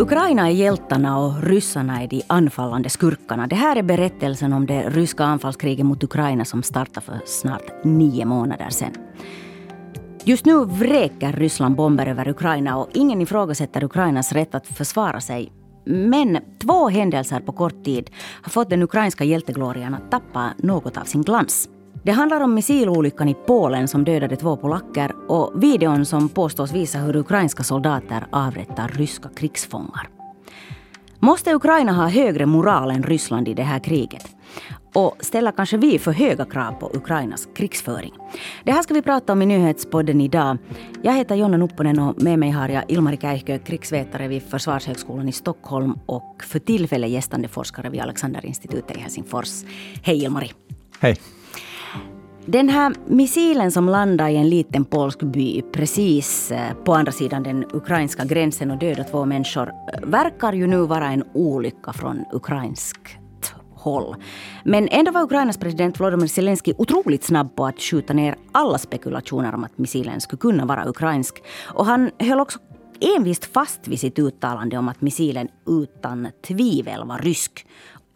Ukraina är hjältarna och ryssarna är de anfallande skurkarna. Det här är berättelsen om det ryska anfallskriget mot Ukraina som startade för snart nio månader sedan. Just nu vräker Ryssland bomber över Ukraina och ingen ifrågasätter Ukrainas rätt att försvara sig. Men två händelser på kort tid har fått den ukrainska hjälteglorian att tappa något av sin glans. Det handlar om missilolyckan i Polen som dödade två polacker och videon som påstås visa hur ukrainska soldater avrättar ryska krigsfångar. Måste Ukraina ha högre moral än Ryssland i det här kriget? Och ställer kanske vi för höga krav på Ukrainas krigsföring? Det här ska vi prata om i nyhetspodden idag. Jag heter Jonna Nupponen och med mig har jag Ilmari Käihkö, krigsvetare vid Försvarshögskolan i Stockholm och för tillfället gästande forskare vid Alexanderinstitutet i Helsingfors. Hej Ilmari! Hej! Den här missilen som landade i en liten polsk by precis eh, på andra sidan den ukrainska gränsen och dödade två människor eh, verkar ju nu vara en olycka från ukrainskt håll. Men ändå var Ukrainas president Volodymyr Zelensky otroligt snabb på att skjuta ner alla spekulationer om att missilen skulle kunna vara ukrainsk. Och han höll också envist fast vid sitt uttalande om att missilen utan tvivel var rysk.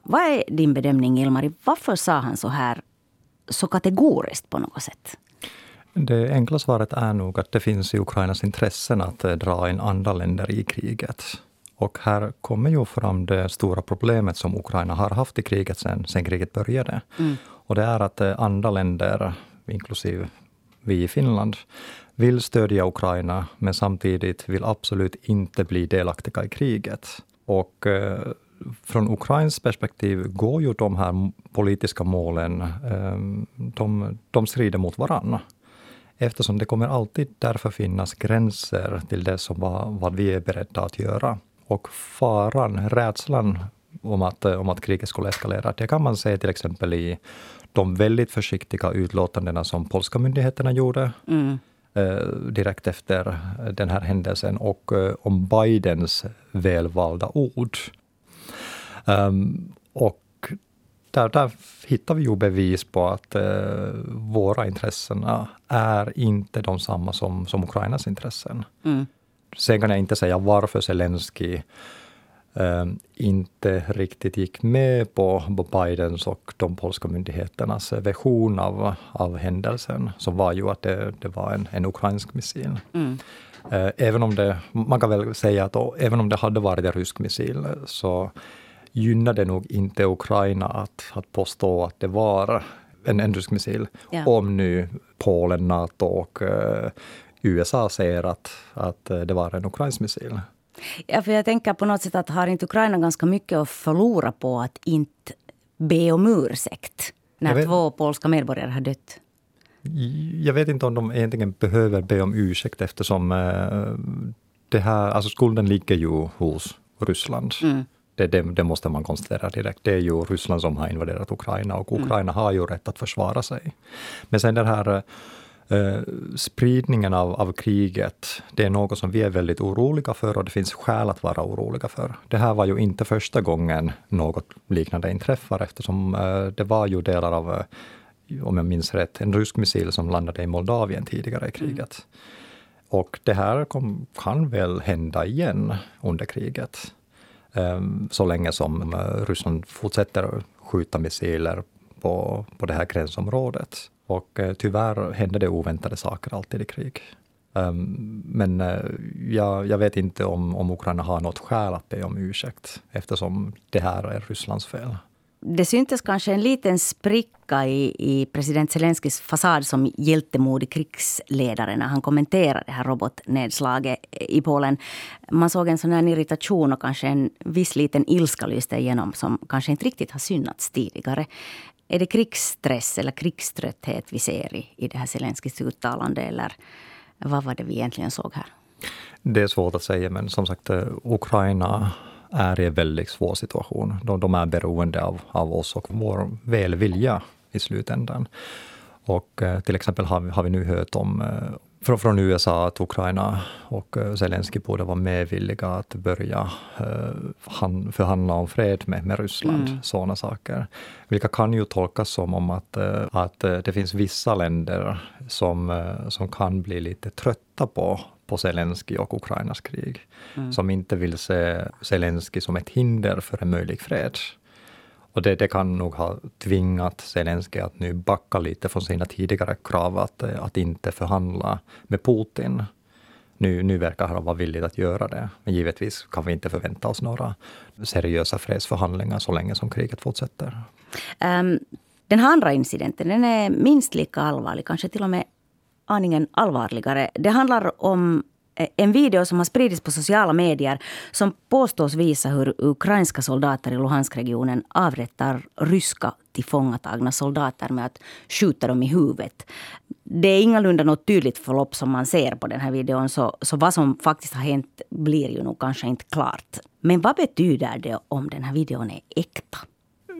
Vad är din bedömning, Ilmari? Varför sa han så här så kategoriskt på något sätt? Det enkla svaret är nog att det finns i Ukrainas intressen att eh, dra in andra länder i kriget. Och här kommer ju fram det stora problemet som Ukraina har haft i kriget sen, sen kriget började. Mm. Och det är att eh, andra länder, inklusive vi i Finland, vill stödja Ukraina, men samtidigt vill absolut inte bli delaktiga i kriget. Och eh, från Ukrains perspektiv går ju de här politiska målen, ehm, de, de strider mot varandra. Eftersom det kommer alltid därför finnas gränser till det som vad, vad vi är beredda att göra. Och faran, rädslan om att, om att kriget skulle eskalera, det kan man se till exempel i de väldigt försiktiga utlåtandena som polska myndigheterna gjorde. Mm. Eh, direkt efter den här händelsen och eh, om Bidens välvalda ord. Um, och där, där hittar vi ju bevis på att uh, våra intressen är inte de samma som, som Ukrainas intressen. Mm. Sen kan jag inte säga varför Zelensky um, inte riktigt gick med på Bidens och de polska myndigheternas version av, av händelsen, som var ju att det, det var en, en ukrainsk missil. Mm. Uh, även om det, man kan väl säga att då, även om det hade varit en rysk missil, så gynnade nog inte Ukraina att, att påstå att det var en, en rysk missil. Ja. Om nu Polen, Nato och uh, USA säger att, att eh, det var en ukrainsk missil. Ja, för jag tänker på något sätt att har inte Ukraina ganska mycket att förlora på att inte be om ursäkt när vet, två polska medborgare har dött? Jag vet inte om de egentligen behöver be om ursäkt eftersom uh, det här, alltså skulden ligger ju hos Ryssland. Mm. Det, det, det, måste man konstatera direkt. Det är ju Ryssland som har invaderat Ukraina och mm. Ukraina mm. har ju rätt att försvara sig. Men sen den här uh, spridningen av, av kriget, det är något som vi är väldigt oroliga för och det finns skäl att vara oroliga för. Det här var ju inte första gången något liknande inträffar eftersom uh, det var ju delar av, uh, om jag minns rätt, en rysk missil som landade i Moldavien tidigare i kriget. Mm. Och det här kom, kan väl hända igen under kriget. Ehm, så länge som eh, Ryssland fortsätter skjuta missiler på, på det här gränsområdet. Och eh, tyvärr händer det oväntade saker alltid i krig. Ehm, men eh, jag, jag, vet inte om, om Ukraina har något skäl att be om ursäkt eftersom det här är Rysslands fel det syntes kanske en liten spricka i, i president Zelenskis fasad som hjältemodig krigsledare när han kommenterade det här robotnedslaget i Polen. Man såg en sån här irritation och kanske en viss liten ilska lyste igenom som kanske inte riktigt har synats tidigare. Är det krigsstress eller krigströtthet vi ser i, i det här Zelenskis uttalande eller vad var det vi egentligen såg här? Det är svårt att säga, men som sagt, eh, Ukraina är i en väldigt svår situation. De, de är beroende av, av oss och vår välvilja i slutändan. Och till exempel har vi, har vi nu hört om från, från USA att Ukraina och Zelensky borde vara medvilliga att börja uh, förhandla om fred med, med Ryssland. Mm. Sådana saker. Vilka kan ju tolkas som om att, att det finns vissa länder som, som kan bli lite trötta på på Zelensky och Ukrainas krig, mm. som inte vill se Zelensky som ett hinder för en möjlig fred. Och det, det, kan nog ha tvingat Zelensky att nu backa lite från sina tidigare krav att, att inte förhandla med Putin. Nu, nu verkar han vara villig att göra det. Men givetvis kan vi inte förvänta oss några seriösa fredsförhandlingar så länge som kriget fortsätter. Um, den här andra incidenten den är minst lika allvarlig, kanske till och med aningen allvarligare. Det handlar om eh, en video som har spridits på sociala medier som påstås visa hur ukrainska soldater i Luhanskregionen avrättar ryska tillfångatagna soldater med att skjuta dem i huvudet. Det är ingalunda något tydligt förlopp som man ser på den här videon så, så vad som faktiskt har hänt blir ju nog kanske inte klart. Men vad betyder det om den här videon är äkta?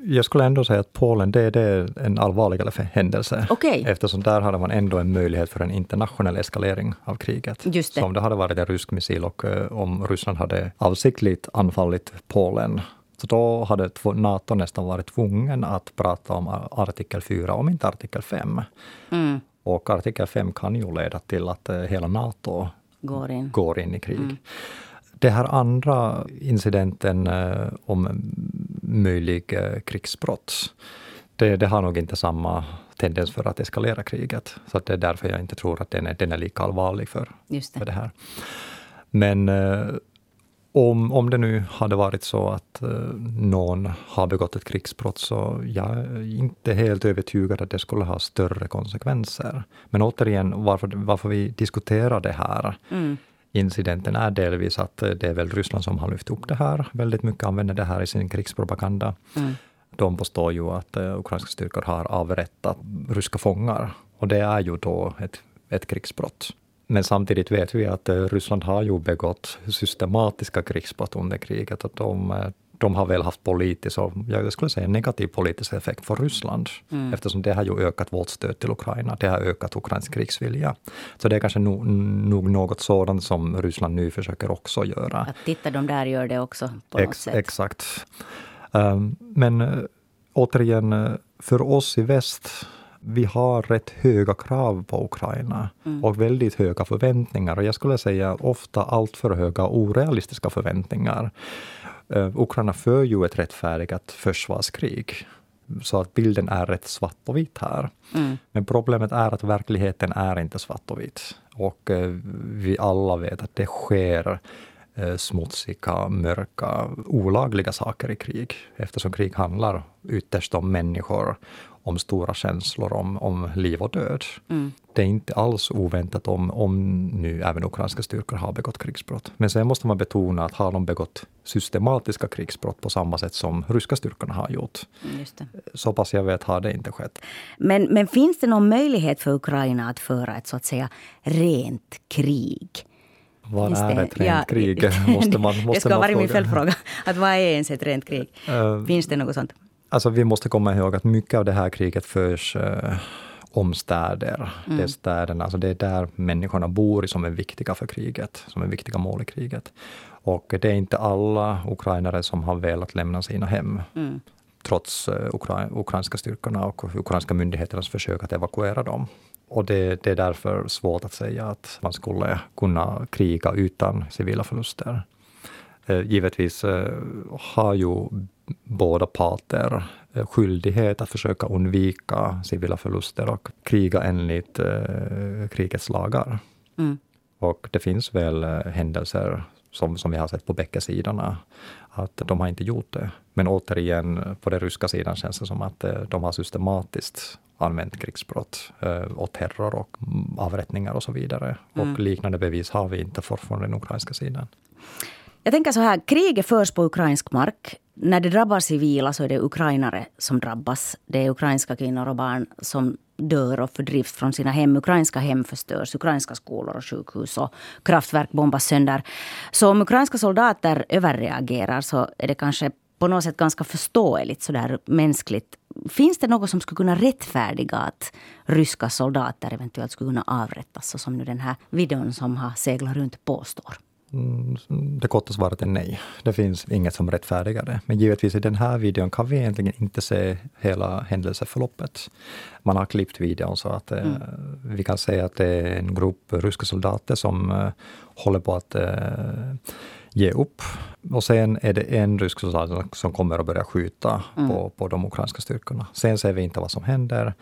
Jag skulle ändå säga att Polen det, det är en allvarligare händelse. Okay. Eftersom där hade man ändå en möjlighet för en internationell eskalering av kriget. Just det. Så om det hade varit en rysk missil och uh, om Ryssland hade avsiktligt anfallit Polen, så då hade Nato nästan varit tvungen att prata om artikel 4, om inte artikel 5. Mm. Och artikel 5 kan ju leda till att uh, hela Nato går in, går in i krig. Mm. Det här andra incidenten uh, om möjlig eh, krigsbrott. Det, det, har nog inte samma tendens för att eskalera kriget. Så det är därför jag inte tror att den är, den är lika allvarlig för, det. för det här. Men eh, om, om det nu hade varit så att eh, någon har begått ett krigsbrott så jag är inte helt övertygad att det skulle ha större konsekvenser. Men återigen, varför, varför vi diskuterar det här mm incidenten är delvis att det är väl Ryssland som har lyft upp det här. Väldigt mycket använder det här i sin krigspropaganda. Mm. De påstår ju att uh, ukrainska styrkor har avrättat ryska fångar. Och det är ju då ett, ett krigsbrott. Men samtidigt vet vi att uh, Ryssland har ju begått systematiska krigsbrott under kriget. Och de, de har väl haft politisk, och jag skulle säga negativ politisk effekt för Ryssland. Mm. Eftersom det har ju ökat vårt stöd till Ukraina. Det har ökat Ukrains krigsvilja. Så det är kanske nog no, något sådant som Ryssland nu försöker också göra. Att titta, de där gör det också på Ex, något sätt. Exakt. Um, men uh, återigen, uh, för oss i väst vi har rätt höga krav på Ukraina mm. och väldigt höga förväntningar. Och jag skulle säga ofta alltför höga orealistiska förväntningar. Uh, Ukraina för ju ett rättfärdigat försvarskrig. Så att bilden är rätt svart och vit här. Mm. Men problemet är att verkligheten är inte svart och vit. Och uh, vi alla vet att det sker smutsiga, mörka, olagliga saker i krig. Eftersom krig handlar ytterst om människor om stora känslor om, om liv och död. Mm. Det är inte alls oväntat om, om nu även ukrainska styrkor har begått krigsbrott. Men sen måste man betona att har de begått systematiska krigsbrott på samma sätt som ryska styrkorna har gjort. Mm, så pass jag vet har det inte skett. Men, men finns det någon möjlighet för Ukraina att föra ett så att säga rent krig? Vad är ett rent ja, krig? Måste man, måste det ska vara min följdfråga. Att vad är ens ett rent krig? Uh, Finns det något sånt? Alltså vi måste komma ihåg att mycket av det här kriget förs eh, om städer. Mm. Det är städerna, alltså det är där människorna bor som är viktiga för kriget, som är viktiga mål i kriget. Och det är inte alla ukrainare som har velat lämna sina hem. Mm. Trots eh, ukra ukrainska styrkorna och ukrainska myndigheternas försök att evakuera dem. Och det, det, är därför svårt att säga att man skulle kunna kriga utan civila förluster. Eh, givetvis eh, har ju båda parter eh, skyldighet att försöka undvika civila förluster och kriga enligt krigets lagar. Mm. Och det finns väl händelser som, som vi har sett på bägge sidorna, att de har inte gjort det. Men återigen, på den ryska sidan känns det som att eh, de har systematiskt använt krigsbrott eh, och terror och avrättningar och så vidare. Mm. Och liknande bevis har vi inte från den ukrainska sidan. Jag tänker så här, kriget förs på ukrainsk mark. När det drabbar civila så är det ukrainare som drabbas. Det är ukrainska kvinnor och barn som dör och fördrivs från sina hem. Ukrainska hem förstörs, ukrainska skolor och sjukhus och kraftverk bombas sönder. Så om ukrainska soldater överreagerar så är det kanske på något sätt ganska förståeligt, sådär mänskligt. Finns det något som skulle kunna rättfärdiga att ryska soldater eventuellt skulle kunna avrättas, så som nu den här videon som har seglat runt påstår? Mm, det korta svaret är nej. Det finns inget som rättfärdigar det. Men givetvis i den här videon kan vi egentligen inte se hela händelseförloppet. Man har klippt videon så att eh, mm. vi kan se att det är en grupp ryska soldater som uh, håller på att uh, ge upp. Och sen är det en rysk soldat som kommer att börja skjuta mm. på, på de ukrainska styrkorna. Sen ser vi inte vad som händer.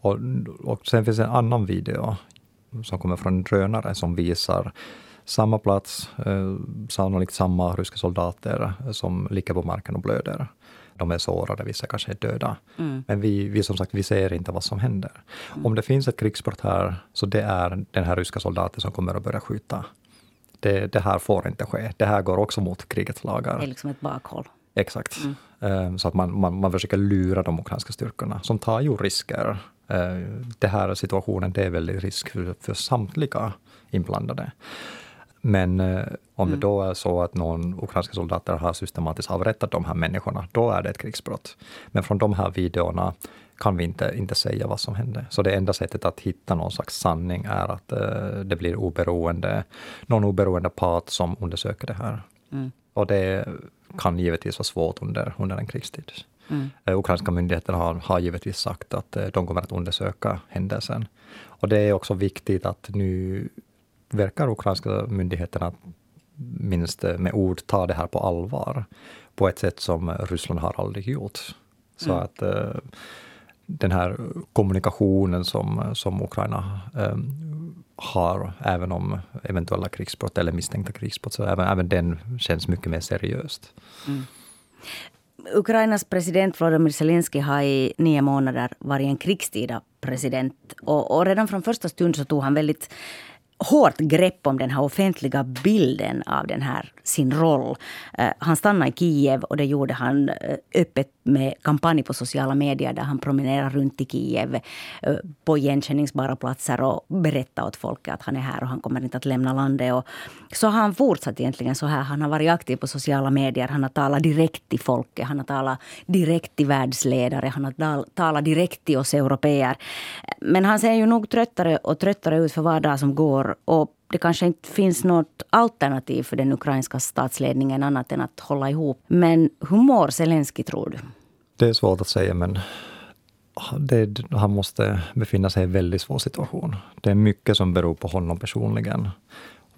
Och, och sen finns en annan video som kommer från en drönare som visar samma plats, eh, sannolikt samma ryska soldater som ligger på marken och blöder. De är sårade, vissa kanske är döda. Mm. Men vi, vi som sagt, vi ser inte vad som händer. Mm. Om det finns ett krigsbrott här, så det är den här ryska soldaten som kommer att börja skjuta. Det, det här får inte ske. Det här går också mot krigets lagar. Det är liksom ett bakhåll. Exakt. Mm. Eh, så att man, man, man försöker lura de ukrainska styrkorna, som tar ju risker. Eh, det här situationen, det är väldigt risk för, för samtliga inblandade. Men eh, om mm. det då är så att någon ukrainska soldater har systematiskt avrättat de här människorna, då är det ett krigsbrott. Men från de här videorna kan vi inte, inte säga vad som hände. Så det enda sättet att hitta någon slags sanning är att eh, det blir oberoende, någon oberoende part som undersöker det här. Mm. Och det kan givetvis vara svårt under, under en krigstid. Mm. Eh, ukrainska myndigheter har, har givetvis sagt att eh, de kommer att undersöka händelsen. Och det är också viktigt att nu verkar ukrainska myndigheterna minst med ord ta det här på allvar på ett sätt som Ryssland har aldrig gjort. Så mm. att uh, den här kommunikationen som, som Ukraina um, har, även om eventuella krigsbrott eller misstänkta krigsbrott, så även, även den känns mycket mer seriöst. Mm. Ukrainas president Volodymyr Zelensky har i nio månader varit en krigstida president. Och, och redan från första stund så tog han väldigt hårt grepp om den här offentliga bilden av den här sin roll. Eh, han stannade i Kiev och det gjorde han eh, öppet med kampanj på sociala medier där han promenerar runt i Kiev eh, på igenkänningsbara platser och berättar åt folk att han är här och han kommer inte att lämna landet. Och så har han fortsatt egentligen så här. Han har varit aktiv på sociala medier. Han har talat direkt till folket. Han har talat direkt till världsledare. Han har talat direkt till oss europeer. Men han ser ju nog tröttare och tröttare ut för var dag som går. Och det kanske inte finns något alternativ för den ukrainska statsledningen annat än att hålla ihop. Men hur mår Zelensky tror du? Det är svårt att säga men det, han måste befinna sig i en väldigt svår situation. Det är mycket som beror på honom personligen.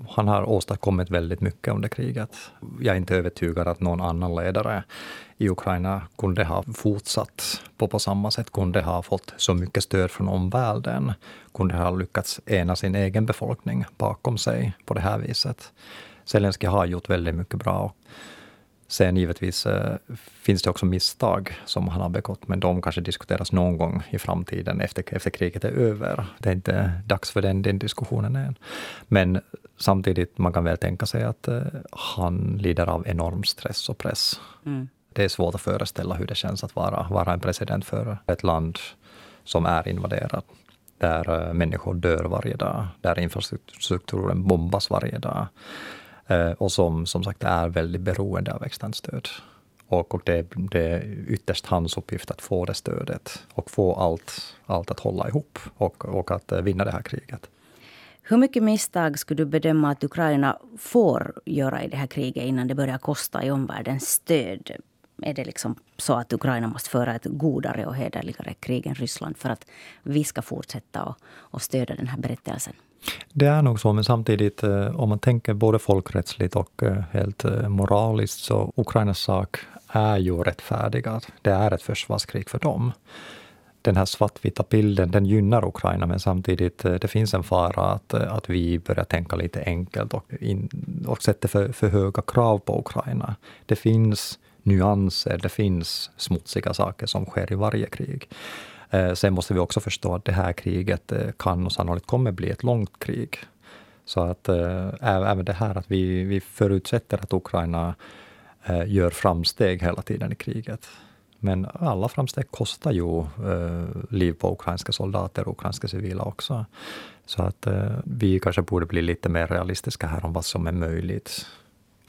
Han har åstadkommit väldigt mycket under kriget. Jag är inte övertygad att någon annan ledare i Ukraina kunde ha fortsatt på, på samma sätt, kunde ha fått så mycket stöd från omvärlden, kunde ha lyckats ena sin egen befolkning bakom sig på det här viset. Zelenskyj har gjort väldigt mycket bra. Sen givetvis eh, finns det också misstag som han har begått, men de kanske diskuteras någon gång i framtiden efter, efter kriget är över. Det är inte dags för den, den diskussionen än. Men samtidigt, man kan väl tänka sig att eh, han lider av enorm stress och press. Mm. Det är svårt att föreställa hur det känns att vara, vara en president för ett land som är invaderat, där eh, människor dör varje dag, där infrastrukturen bombas varje dag eh, och som som sagt är väldigt beroende av externt stöd. Och, och det, det, är ytterst hans uppgift att få det stödet och få allt, allt att hålla ihop och, och att eh, vinna det här kriget. Hur mycket misstag skulle du bedöma att Ukraina får göra i det här kriget innan det börjar kosta i omvärldens stöd? Är det liksom så att Ukraina måste föra ett godare och hederligare krig än Ryssland för att vi ska fortsätta och, och stödja den här berättelsen? Det är nog så, men samtidigt eh, om man tänker både folkrättsligt och eh, helt eh, moraliskt så Ukrainas sak är ju rättfärdigad. Det är ett försvarskrig för dem den här svartvita bilden, den gynnar Ukraina, men samtidigt eh, det finns en fara att, eh, att vi börjar tänka lite enkelt och, in, och sätter för, för höga krav på Ukraina. Det finns nyanser, det finns smutsiga saker som sker i varje krig. Eh, sen måste vi också förstå att det här kriget kan och sannolikt kommer bli ett långt krig. Så att även det här att vi, vi förutsätter att Ukraina gör framsteg hela tiden i kriget. Men alla framsteg kostar ju eh, liv på ukrainska soldater och ukrainska civila också. Så att eh, vi kanske borde bli lite mer realistiska här om vad som är möjligt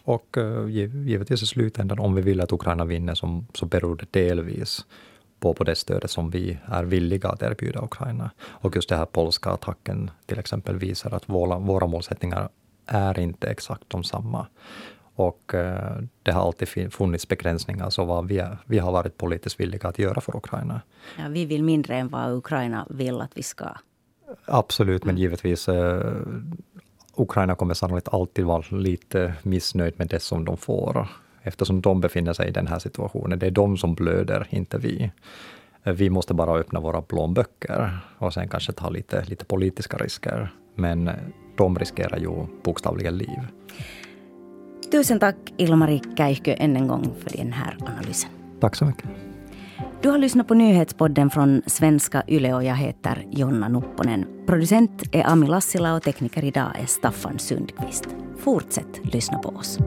Och eh, givetvis i slutändan, om vi vill att Ukraina vinner, så, så beror det delvis på, på det stödet som vi är villiga att erbjuda Ukraina. Och just den här polska attacken till exempel visar att våra, våra målsättningar är inte exakt de samma. Och uh, det har alltid funnits begränsningar, så vad vi, är, vi har varit politiskt villiga att göra för Ukraina. Ja, vi vill mindre än vad Ukraina vill att vi ska. Absolut, men givetvis uh, Ukraina kommer sannolikt alltid vara lite missnöjd med det som de får, eftersom de befinner sig i den här situationen. Det är de som blöder, inte vi. Vi måste bara öppna våra plånböcker och sen kanske ta lite, lite politiska risker. Men de riskerar ju bokstavligen liv. Tusen tack Ilmari Käihkö än en gång för den här analysen. Tack så mycket. Du har lyssnat på nyhetspodden från svenska Yle och jag heter Jonna Nupponen. Producent är Ami Lassila och tekniker idag är Staffan Sundqvist. Fortsätt lyssna på oss.